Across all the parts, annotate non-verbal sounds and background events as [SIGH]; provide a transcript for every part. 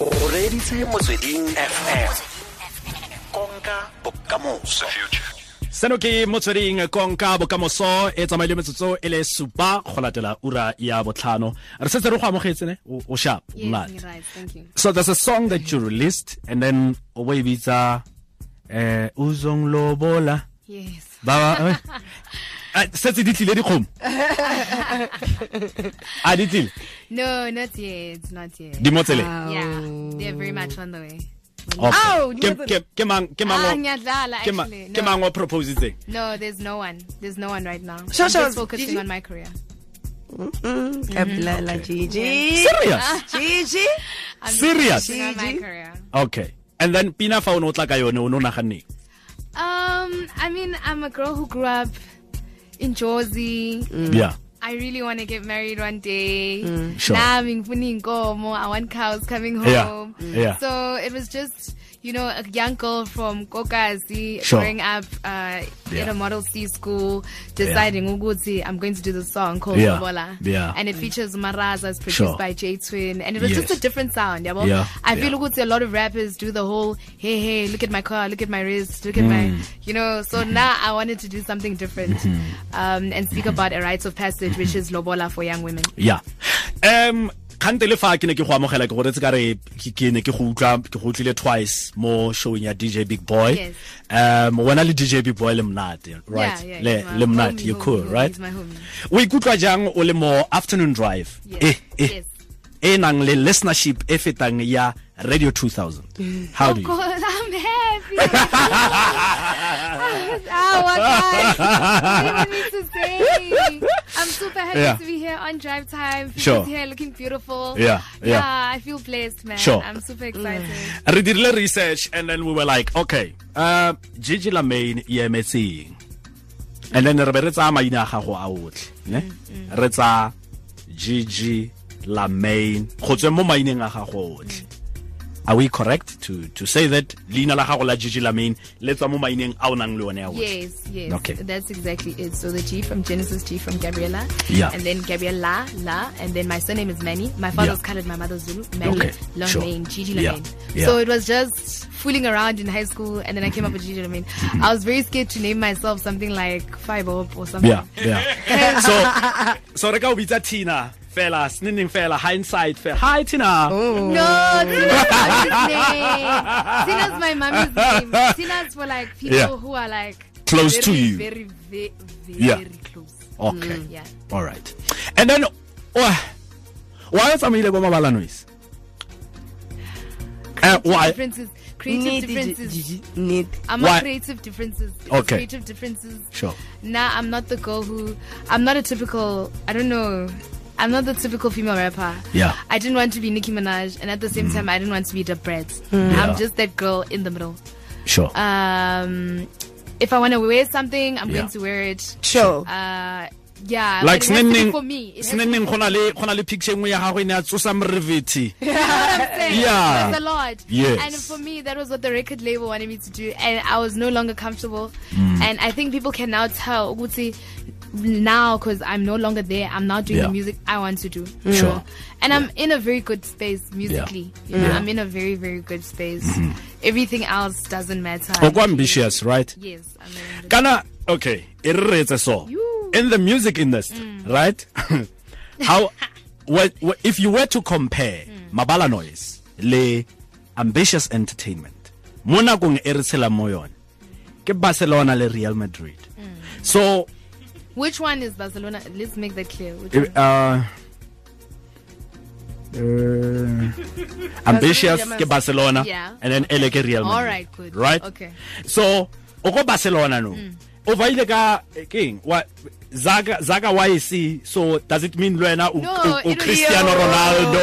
o reditse motsweding fm konka bokamoso seno ke motsweding konka bokamoso e tsamaile metsotso e le supa go latela ura ya botlhano re setse re go amogetse ne o o sharp Yes, right. Thank you. so there's a song that you released and then o bo e bitsa eh uzonglobola Yes. [LAUGHS] ba ba Ah, setse di tlile dikgomo a [LAUGHS] di tlile No, not yet. It's not yet. di mo tseleng yeah, they're very much on the way. Okay. Ow, di Ke- mo ke- ke mang ke mang Ah, o- ngiyadlala, ke ma- actually. ke No. mang o propositseng No, there's no one. There's no one right now. Sure, I'm sure. just focusing Gigi? on my career. Abdullah Gigi. serious [LAUGHS] Gigi. I'm just Serious? focusing on my Gigi? career. okay and then pina fa o ne o tla ka yone o ne o naganneng Um, I mean, I'm a girl who grew up in Jersey. Mm. yeah I really want to get married one day. Mm. Sure. Nami ngifuna inkomo. I want cows coming home. Yeah, home. yeah. So it was just, you know, a young girl from Kokazi Sure. growing up uh, Yeah. at a Model C school, deciding ukuthi I'm going to do this song called Yeah, Lobola. yeah. And it features Maraza, it's produced Sure. by J Twin, and it was Yes. just a different sound. yabo? Yeah, I feel yeah. ukuthi a lot of rappers do the whole, hey, hey, look at my car, look at my wrist, look at my, Mm. you know. So now I wanted to do something different Mm-hmm. um, and speak about a rites of passage, which is Lobola for young women. yeah um kgante le fa ke ne ke go amogela ke goretse ka re ke ne ke go utlwa ke go utlwile twice mo showing ya dj big boy. Yes. um wena le dj big boy le mnate right? Yeah, yeah, le le mnate you cool right? o ikutlwa jang o le mo afternoon drive? Yes, eh eh. Yes. E nang le listenership e fetang ya radio 2000 how do you I'm happy. oh, my me to say? I'm super happy Yeah. to be here on drive time. Sure. here looking beautiful. Yeah, yeah. Yeah, I feel blessed, man. Sure. I'm super excited. re dirile research and then we were like okay uh gigi lamain e emetseng and then re be re tsaya maina a gago a otlhe ne re tsa gigi Lamayne go tsweng mo maineng a gago otlhe are we correct to to say that leina la gago la gigi Lamayne le tswa mo maineng a o nang le one a otlhe Yes, yes. Okay. That's exactly it. So the G from Genesis, G from Gabriella. Yeah. And then Gabriella, La. And then my surname is Manny. My father's Yeah. colored, my mother's Zulu. Manny, Okay, long sure. name, Gigi Yeah, yeah. So it was just fooling around in high school. And then I came up with Gigi Lamayne. Mm-hmm. I was very scared to name myself something like Five Up or something. yeah yeah [LAUGHS] so [LAUGHS] so re ka o bitsa tina fela sneneng fela hindsight fela hi tina No, Tina's my name. Tina's my mommy's name. Tina's for like people Yeah. who are like Close very, to you. Very, very, very, Yeah. close. okay Yeah. All right. And then why why o tsamaile kwa mabala noise? Uh, why? Differences, creative Need differences. Gigi. Need. I'm Why- a creative differences. Okay. Creative differences. Sure. Nah, I'm not the girl who. I'm not a typical. I don't know. I'm not the typical female rapper. Yeah. Mm. I didn't want to be Nicki Minaj, and at the same time, I didn't want to be the Brett. Yeah. I'm just that girl in the middle. Sure. Um, if I want to wear something, I'm Yeah. going to wear it. Sure. Uh, yeah. like but it has to be sneneng for me. It has to be gona le gona le picture engwe ya gago e ne ya tsosa moreveti. [LAUGHS] saying. Yeah. That's a lot. Yes. And for me, that was what the record label wanted me to do. And I was no longer comfortable. Mm. And I think people can now tell, Uguti, now, because I'm no longer there, I'm now doing Yeah. the music I want to do. you Sure. And I'm in a very good space musically. You know, Yeah. I'm in a very, very good space. Mm-hmm. Everything else doesn't matter. Oh, o kwa ambitious, right? Yes. A- Kana okay, reetse so. In the music industry, mm. right? [LAUGHS] How what, what if you were to compare mm. Mabala Noise le Ambitious Entertainment mo nakong e re tshela mo yone ke Barcelona le Real Madrid. So Which one is Barcelona? Let's make that clear. Which Uh, one? uh, [LAUGHS] ambitious ke Barcelona Yeah. and then ele ke Real Madrid. All right, good. Right? Okay. So o go Barcelona no. O va ile ka eh, king what Zaga Zaga YC so does it mean wena u, No, u, u Cristiano Yo. Ronaldo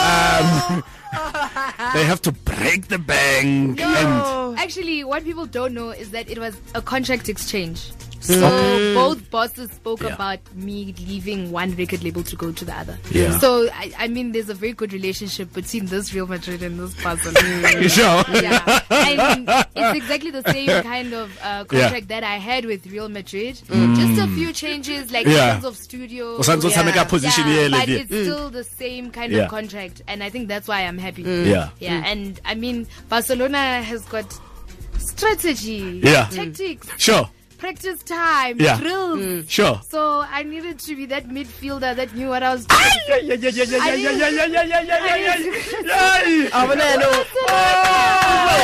um, [LAUGHS] they have to break the bank and No. Actually, what people don't know is that it was a contract exchange. So both bosses spoke Yeah. about me leaving one record label to go to the other. Yeah. So I, I mean, there's a very good relationship between this Real Madrid and this Barcelona. [LAUGHS] Sure. yeah, and it's exactly the same kind of uh, contract that I had with Real Madrid. Just a few changes, like Mm. Yeah. in terms of studio. o santse o tshameka Yeah. position yeah, but it's still the same kind Yeah. of contract, and I think that's why I'm happy. Yeah. yeah, and I mean, Barcelona has got strategy, Yeah. tactics, sure practice time, yeah. drills. Mm. Sure. So I needed to be that midfielder that knew what I was doing. Yeah, yeah, yeah, yeah,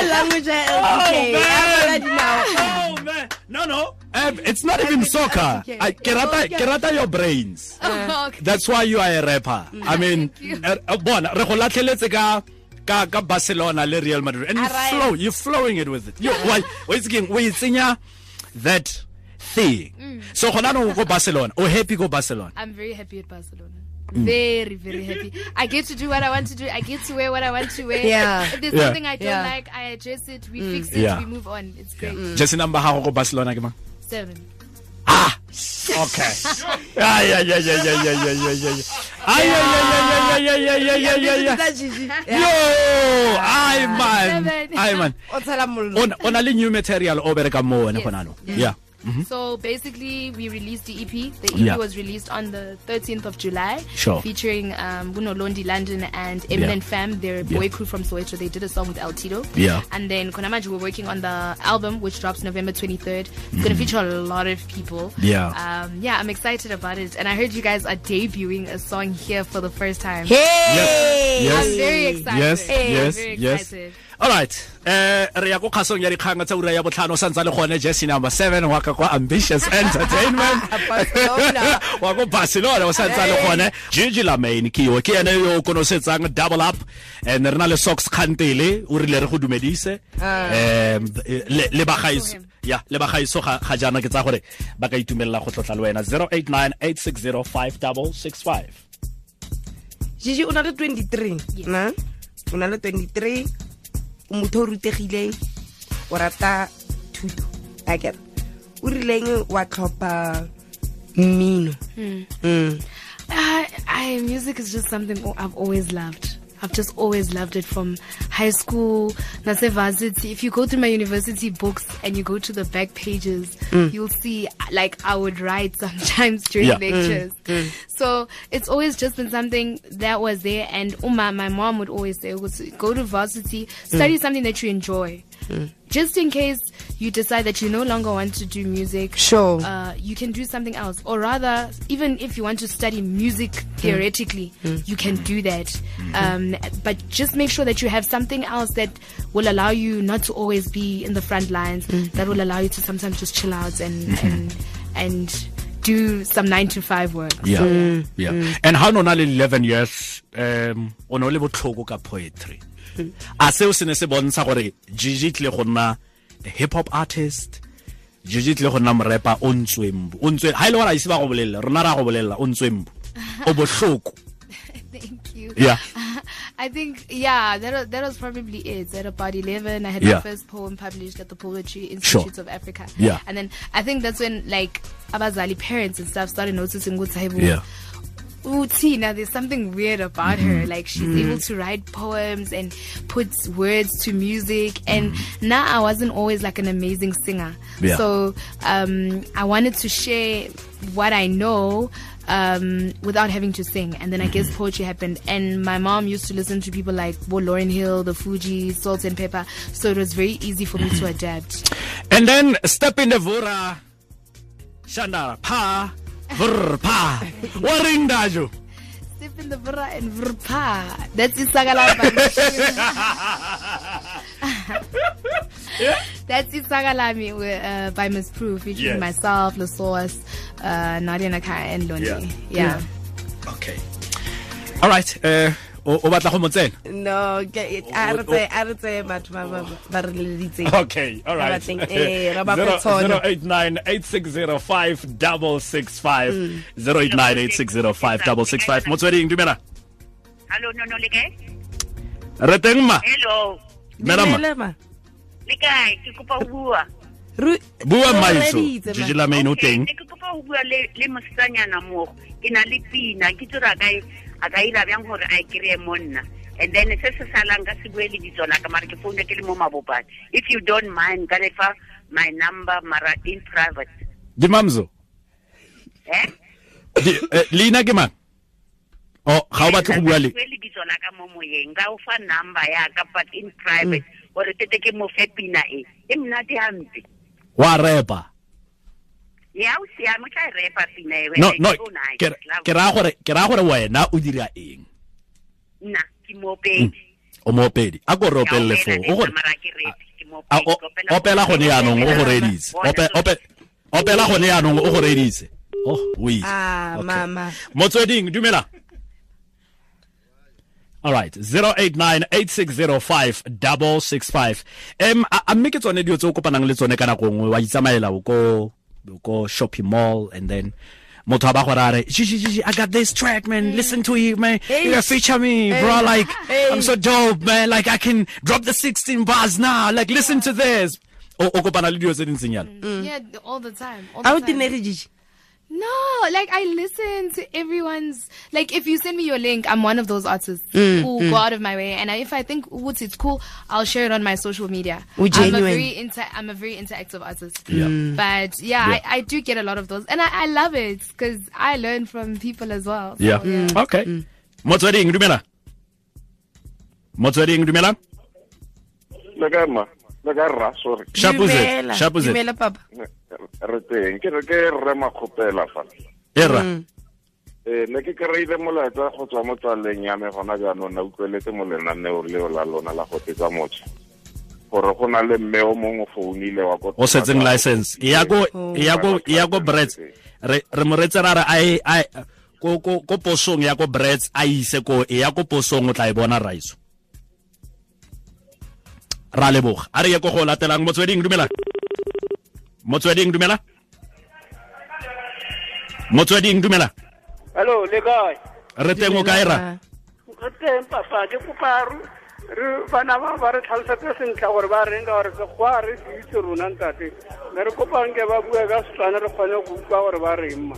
Language ah! oh, LTK. Oh, no, no. Um, it's not even soccer. I kerata, kerata your brains. Uh, okay. That's why you are a rapper. Mm. I mean, er, er, bona re go ka ka ka Barcelona le Real Madrid and you flow, you're flowing it with it. You why What is again, What is tsenya that thing. mm. So gona no go Barcelona. O happy go Barcelona. I'm very happy at Barcelona. Mm. Very, very happy. I get to do what I want to do. I get to wear what I want to wear. Yeah. If there's Yeah. something I don't Yeah. like, I address it. We mm. fix it. Yeah. We move on. It's great. Yeah. Mm. Just number how go Barcelona? Seven. Ah, okay. Ay, ay, ay, ay, ay, ay, ay, ay, ay. Ay, ay, ay, ay, ay, ay, ay, ay, ay. Yo, ay man. Ay man. O tshela le new material o bereka mo wena gona no. Yeah. Yeah. So basically, we released the EP. The EP Yeah. was released on the 13th of July. Sure. Featuring um, Buno Londi London and Eminent Fam, their boy Yeah. crew from Soweto. They did a song with El Tito. Yeah. And then Konamaji, we're working on the album, which drops November 23rd. It's going to feature a lot of people. Mm-hmm. Yeah. Um, yeah, I'm excited about it. And I heard you guys are debuting a song here for the first time. hey Yes. I'm very excited. Yes, I'm yes, very yes. excited. All right. Eh re ya go khasong ya dikgang tsa ura ya botlhano santsa le gone Jesse number 7 wa ka kwa Ambitious [LAUGHS] Entertainment. Barcelona. [LAUGHS] wa go Barcelona o santsa le gone Gigi Lamayne ke yo ke ene yo o konosetsang double up and re na le Sox Khantele o rile re go dumedise. Em le le ba gaiso him. ya le ba gaiso ga ga jana ke tsa gore ba ka itumelela go tlotla le wena 0898605665. Gigi o na le 23 Yes. na o na le 23 o motho o rutegile o rata thuto a kere o rileng wa tlhopha mmino Mm. I, I music is just something I've always loved. I've just always loved it from high school, varsity. If you go through my university books and you go to the back pages, mm. you'll see like I would write [LAUGHS] sometimes during Yeah. lectures. Mm. Mm. So it's always just been something that was there. And Uma, my mom would always say, go to varsity, study something that you enjoy. Just in case you decide that you no longer want to do music, Sure. uh, you can do something else. Or rather, even if you want to study music theoretically, mm. you can mm. do that. Mm-hmm. Um, but just make sure that you have something else that will allow you not to always be in the front lines, mm-hmm. that will allow you to sometimes just chill out and, mm-hmm. and, and do some nine to five work. yeah. Mm. Yeah. And how no na 11 years um o no le ka poetry a [LAUGHS] ah, seo se ne se bontsha gore Gigi tle go nna a hip hop artist Gigi tle go nna morepa o ntswembu o ntswe ha ile wa ise ba go bolelela rona ra go bolelela o ntswembu o bohloko [LAUGHS] Thank you. yeah [LAUGHS] I think, yeah, that was, that was probably it. At about 11, I had Yeah. my first poem published at the Poetry Sure. Institute of Africa. Yeah. And then I think that's when, like, Abazali parents and stuff started noticing what type of yeah Ooh, Tina, there's something weird about Mm-hmm. her. Like she's able to write poems and put words to music. And now I wasn't always like an amazing singer. Mm-hmm. Yeah. So um, I wanted to share what I know um, without having to sing. And then I Mm-hmm. guess poetry happened. And my mom used to listen to people like Bo Lauryn Hill, The Fugees, Salt and Pepper. So it was very easy for me Mm-hmm. to adapt. and then step in the Vora, shanda pa vrr pa wa dajo Step in the Vra and Vrpa. That's Isagala by [LAUGHS] That's Isagalami uh, by Miss Proof, featuring Yes. myself, La Source, uh, Nadia Nakai, and Londi. Yeah. Yeah. okay all right uh o o batla go mo tsena no ke- a re tse- a re tse batho ba ba- re re ditse Okay, all right. Eh, ra [LAUGHS] ba fe tshono. 089-860-5665. 089-860-5665. Motsweding, dumela. Hello, no, no, le kae? Re teng ma. Hello. mera ma. Le kae? Ke kopa bua. Ru- bua maiso jiji la me no o teng ke kopa go bua le le mosanyana moogo ke na le pina ke tsora a ka e- a ka ira bjang gore a e kry-e mo nna and then se se salang ka se bue le bitso laka mare ke foune ke le mo mabopane. If you don't mind ka lefa my number mara in private. Di mamzo? Eh? Eh, leina ke mang? O ga o batle go bua le bue le bitso laka mo moyeng. Ka o fa number yaka but in private gore tete ke mo fe pina e. E mnate hampe. Wa repa ya o siame tla repa pina no no ke raya gore ke raya gore wena o dira eng? Nna ke moopedi o moopedi a ko re opelele fo o gore a, opela gone yaanong o go reditse Ope- ope- opela gone yaanong o go reditse oh o itse. Ah, mama. motsweding dumela. All right 0898605665 em a a mme ke tsone dio tse o kopanang le tsone ka nako nngwe wa itsamaela o ko o ko shopping mall and then motho a ba gore a re "Gigi, Gigi, i got this track man. Listen to it man. You gotta feature me bro. Like i'm so dope man. Like i can drop the 16 bars now. Like listen to this. O o kopana le dio tse di Yeah, all the time. All a o the time. Tenege Gigi? No, like I listen to everyone's. Like if you send me your link, I'm one of those artists mm, who mm. go out of my way, and I, if I think what's it's cool, I'll share it on my social media. Oh, I'm a very inter- I'm a very interactive artist. Yeah. Mm. But yeah, I, I do get a lot of those, and I, I love it because I learn from people as well. So, yeah okay motsweding dumela motsweding dumela le ka ma le ka rra sorry Sharpuzet, Dumela. Dumela, papa re teng. Ke re ke rre makgopela fa. Era eh ne ke kry-ile molaetsa go tswa mo tsaleng ya me gona jaanong na utlweletse mo lenaneo leo la lona la go tetsa motho. Gore go na le mme o mongwe founile wa ko o setseng license. E ya ko e ya ko e ya go brets re re mo retse ra re a a ko ko ko posong ya ko brets a ise ko e ya ko posong o tla e bona raiso ra leboga. A re ye ko go latelang motsweding dumela motsweding dumela? Motsweding dumela? Hello, le kae? re teng o kae ra? Re teng papa, ke kopa re- re bana ba ba re tlhalosetse sentle gore ba reng ka gore sekgowa re se itse rona ntate. Ne re kopang ke ba bue ka setswana re kgone go utlwa gore ba reng ma.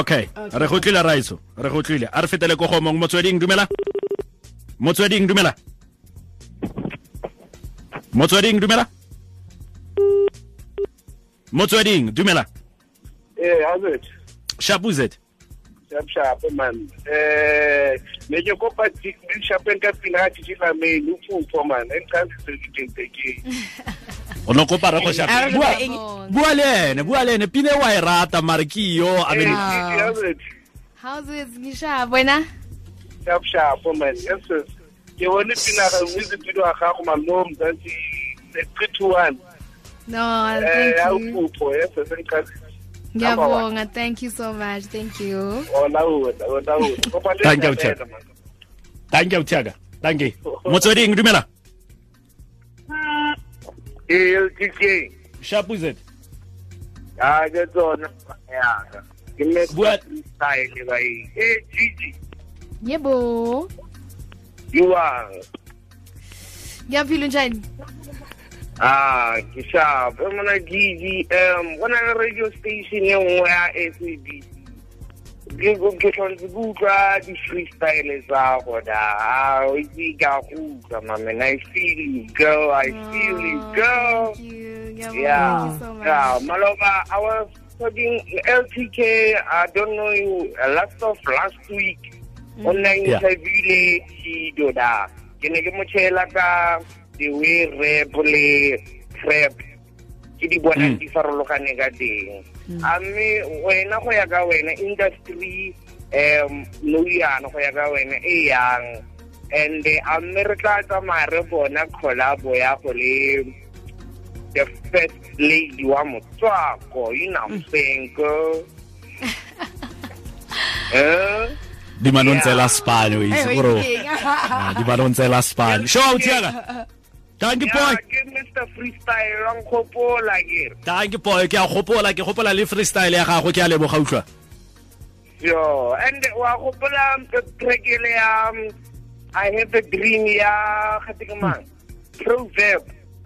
Okay re go tlile raiso re go tlile a re fetele ko gomong motsweding dumela? Motsweding dumela? Motsweding dumela motsweding dumela. Eh hazet shapuzet sharp sharp man. Eh ne ke kopa di shapen ka pina ga fufo man. E ke [LAUGHS] o no kopa re go shape bua bua le ene bua le ene. Pine wa e rata mare ke yo a be How's it, ngisha Buena. sharp sharp man. Yes ke bone pina ga music video ga mamno mzansi the 321 No, eh thank ya you. fufo yes en ka Ngiyabonga. Thank you so much. Thank you. Hola, hola, hola, hola. Kopa le Thank you, thabela, thank you tiaga thank you motsweding dumela Eh, LTK. shapuzet Ah, ke tsona. Ya. Ke me Bua- style ba e. Eh, Gigi. Yebo. You are. Ngiyaphila njani? Ah, ke sharp. E mona Gigi, um, go na le radio station e nngwe ya SABC. Ke go ke tlhole ke utlwa di freestyle tsa gona. Ah, o itse ka go utlwa, mama. I feel you, girl. I feel you, girl. Thank. Yeah, so yeah, Maloba, I was talking LTK. I don't know you. Uh, last of last week, on the Yeah. interview le Chido da. Ke ne ke mo tshela ka the way rap le trap ke di bona Mm. di farologane ka teng. A mme wena go ya ka wena industry um nou yana go ya ka wena e yang. And a mme re tla tsamaya re bona collabo ya go le the first lady wa motswako. You know I'm saying girl? [LAUGHS] Eh? Di manontsela spane o itse Eh, Ah, di manontsela spane show tiaga [LAUGHS] thank you boy. Yeah, ke Mr. Freestyle wa nkgopola ke thank you boy. Ke a gopola ke gopola le freestyle ya gago ke a leboga utlwa. Yo and wa gopola track ele ya um, I have a dream ya kgate ke mang? Proverb.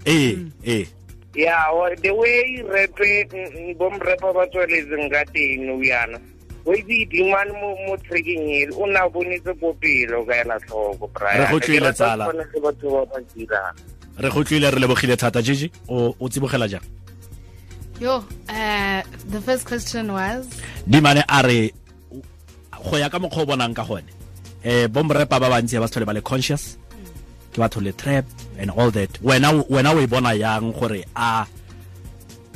Ee ee yeah wa- the way repe bomrepa ba tsweletseng ka teng nou yana. O itse dingwane mo mo trekking ele o na bonetse ko pele o ka ela tlhoko Re go tlile tsala. tshwanetse batho ba ba dirang re go tlile re lebogile thata. JJ o o tsibogela jang? Yo, uh, the first question was? Dimane a re go ya ka mokgwa o bonang ka gone um bomrepa ba bantsi ba se tlhole ba le conscious ke batho le trap and all that. Wena wena o e bona yang gore a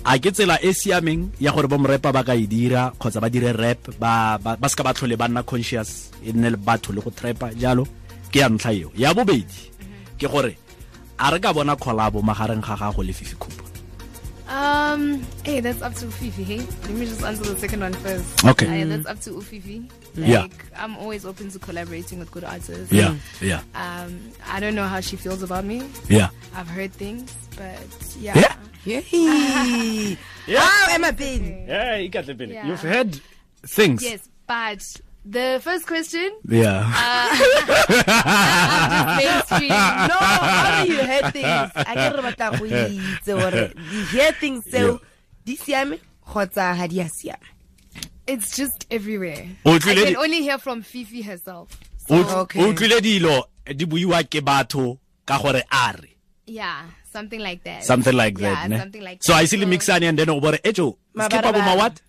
a ke tsela e siameng ya gore bomrepa ba ka e dira kgotsa ba dire rap ba ba, ba ska ba tlhole ba nna conscious e nne le batho le go trapa jalo ke ya ntlha eo. Ya bobedi ke gore a re ka bona collabo magareng ga gago le fifi cooper Um, hey, that's up to Fifi. Hey, let me just answer the second one first. Okay. Uh, that's up to Fifi. Like, Yeah. I'm always open to collaborating with good artists. yeah yeah Um, I don't know how she feels about me. yeah I've heard things, but yeah. Yeah. Yay. Wow, Emma Payne. yeah you got the Yeah. you've heard things Yes, but the first question, yeah uh, [LAUGHS] [LAUGHS] mainstream. No, how do you hear things? I can remember go itse gore di hear things tseo di siame kgotsa ha di a siama. It's just everywhere. O I tlile can only hear from Fifi herself. o Okay. o tlile dilo di buiwa ke batho ka gore a re Yeah, something like that. something like yeah, that ne? something like so that. I see le mixane and then o bore ejo skip up Mabarabara. ma what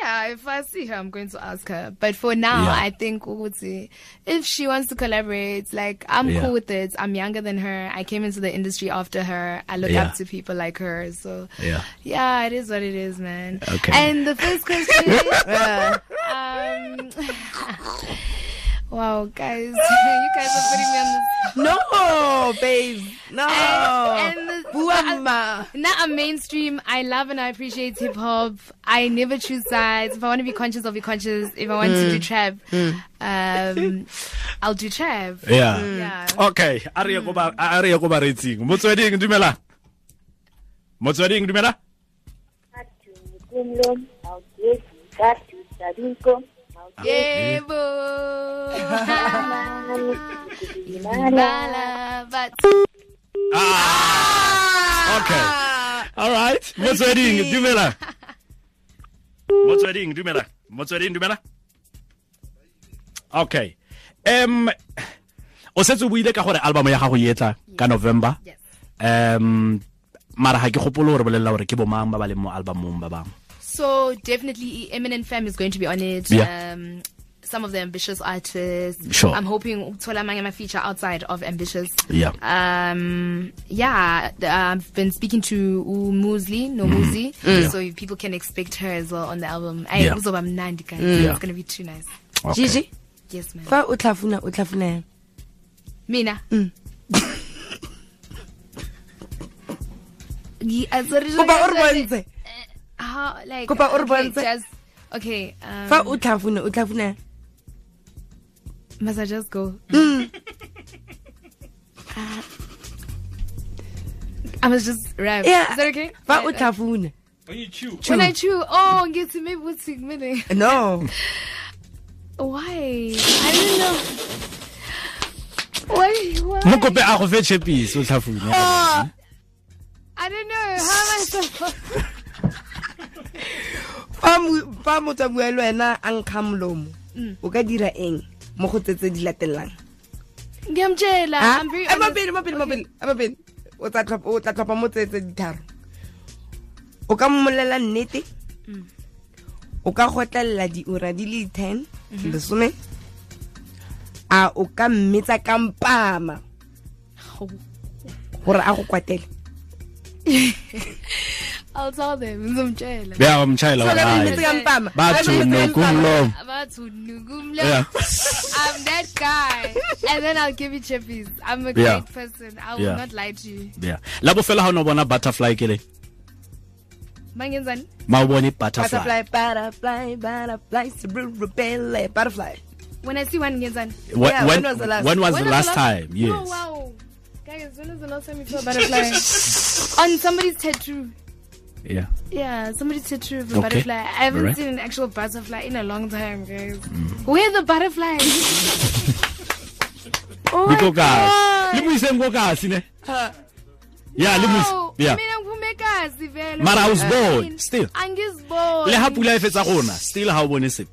Yeah, if I see her, I'm going to ask her. But for now, Yeah. I think Uguti, if she wants to collaborate, like I'm Yeah. cool with it. I'm younger than her. I came into the industry after her. I look Yeah. up to people like her. So Yeah. yeah, it is what it is, man. Okay. And the first question, [LAUGHS] um, [LAUGHS] wow, guys, [LAUGHS] you guys are putting me on the No, babe. No. and the- Bua ma. Now I'm mainstream. I love and I appreciate hip hop. I never choose sides. If I want to be conscious, I'll be conscious. If I want to hmm. do trap, hmm. um, I'll do trap. yeah Yeah. okay a re ye ko ba a re ye ko ba retsing motsweding dumela motsweding dumela Kumlom, August, Gatu, Sadinko, Bala, but ah okay all right. Motsweding dumela. Motsweding dumela. Motsweding dumela? Okay um o setse o buile ka gore album ya gago e etla ka november? Yes. um mara ga ke gopolo gore bolelela gore ke bomang ba ba leng mo albumong ba bangwe So definitely, Eminent Fam is going to be on it. Yeah. Um, some of the ambitious artists. Sure. I'm hoping Tola Mangama feature outside of ambitious. Yeah. Um, yeah, I've been speaking to Umuzli, no Muzi, so people can expect her as well on the album. Mm. Yeah. also am Nandi guys. Yeah. It's gonna be too nice. Okay. Gigi, Yes, ma'am. fa o tlhafuna? Mina. Uh, sorry, How, like, Kopa o re okay, bontshe. just, okay. Um, Fa o tlhafuna o tlhafuna yang? Must I just go? Mm. Uh, [LAUGHS] I must just rap. Yeah. Is that okay? Fa o tlhafuna. When I chew, oh, get to maybe what's minute. No. [LAUGHS] Why? I don't know. Why? Why? mo kope a go fe chepis o tlhafune I don't know. How am I supposed? [LAUGHS] fa motswabua le wena a nkga molomo o ka dira eng mo go tsetse di latelang? O tla tlhopha mo tsetse ditharo o ka mmolela nnete? O ka gotlelela diura di le ten lesome? A o ka mmetsa kampama. Gore a go kwatele. [LAUGHS] I'll tell them. Ngizomtshela. Ba mpama. nokumlomo Abathu nugumlo. Yeah. I'm that guy. And then I'll give you chippies. I'm a Yeah. great person. I will Yeah. not lie to you. yeah la bofela ha no bona butterfly ke le Mangenzani? ma o bone butterfly butterfly butterfly butterfly butterfly butterfly When I see one ngenzani? When, Yeah, when, when was the last- when was When the was last time yes Oh, wow. Guys, when was the last time you saw a butterfly? [LAUGHS] On somebody's tattoo. Yeah Yeah, somebody's tattoo of a Okay. butterfly. I haven't Alright. seen an actual butterfly in a long time, guys. Mm. Where are the butterflies? [LAUGHS] oh di my ko kasi God. le mo iseng ko kasi ne ya le mo yeah Mina ngiphuma ekhaya. Angazi vele. Mara I was uh, I bored, still. Le ha pula e fetsa gona still ha o bone sepe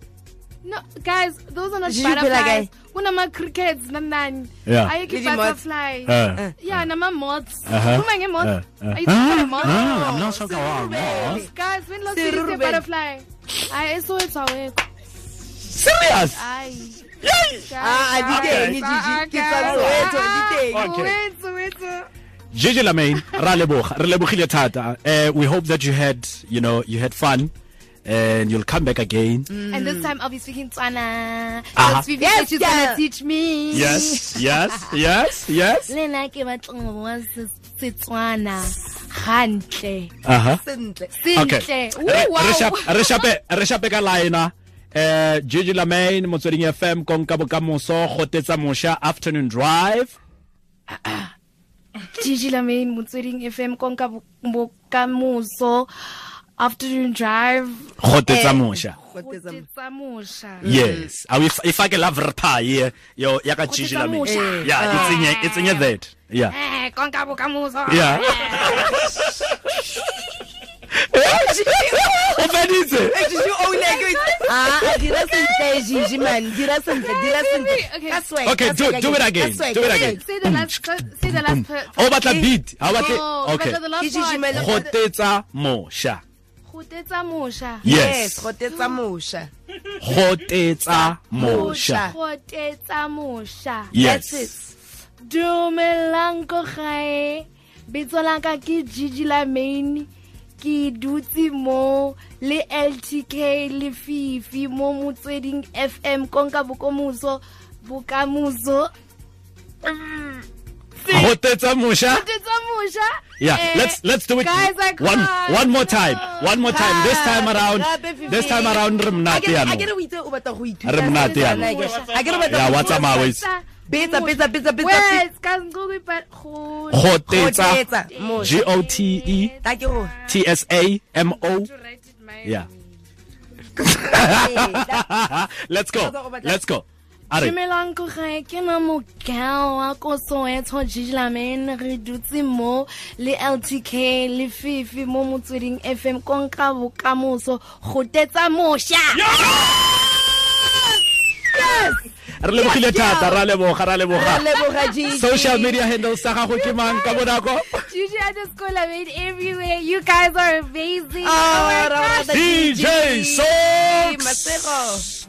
No, guys, those are not Did you feel like butterflies. Kunama crickets nanani. Yeah. Ayeke Really moths? butterfly. Uh. Yeah, nama moths. Uh-huh. Kuma nge moths. Uh, uh. Are you talking about moths? Ah, I'm not talking about moths. Guys, when last did you see a butterfly? I saw it awake. serious Ay. Ah, di teng, Gigi. Ke tsa Soweto, di teng. Okay. Soweto, Soweto. Gigi Lamayne, ra leboga re lebogile thata uh, we hope that you had you know you had fun and you'll come back again Mm. And this time I'll be speaking Tswana. Uh-huh. So Yes, she's going gonna teach me. yes yes yes yes Le nna ke batla Setswana hantle. uh-huh Sentle. okay Sentle. re Ooh, wow. re shape re shape re shape ka lina eh Gigi Lamaine motsweding FM konka bokamoso gotetsa mosha afternoon drive Gigi Lamaine Motsweding FM konka bo- bokamoso afternoon drive gotetsa mosha. Gotetsa mo- Gotetsa mosha. yes. Awu if- ifake love reply yo ya ka Gotetsa Lamaine mosha. yeah itsenye itsenye that. Yeah. Eh, konka bokamoso. yeah. O feditse Eh, Gigi, o. Ah, dira sentle, jiji man. Dira sentle, dira sentle. Okay. Ka swag, Okay, ka do- do it again, do it again. Say the last say the last o batla beat ha batle okay. Ke gotetsa mosha Gotetsa mosha. yes gotetsa mosha. gotetsa mosha Gotetsa mosha. yes Dumelang ko gae. Bitso la ka ke Gigi Lamaine. Ke dutse mo le LTK le Fifi mo motsweding FM konka bokamoso bokamoso. gotetsa mosha Gotetsa yeah Eh, let's let's do it Guys, I one can't. one more time one more time. This time around this time around re mnate Akere- yaanong akere o itse o batla go ithuta. Re monate Setswana, yaanong. akere- akere o batla yeah go what's up ithuta- always Betsa, betsa, betsa, betsa. Wait, ka nkukwe pa go gotetsa Gotetsa. G O T E. Ta ke T S A M O. Yeah. [LAUGHS] let's go. Let's go are Dumelang ko gae ke na mokao wa ko Soweto Gigi Lamayne re dutse mo le LTK le Fifi mo motsweding FM konka bokamoso go tetsa mosha re lebogile thata ra leboga ra leboga. Social media handles sa gago ke mang ka bonako? Gigi underscore Lamayne everywhere. You guys are amazing. Ah, oh, my ra gosh. DJ. Sox. Masego.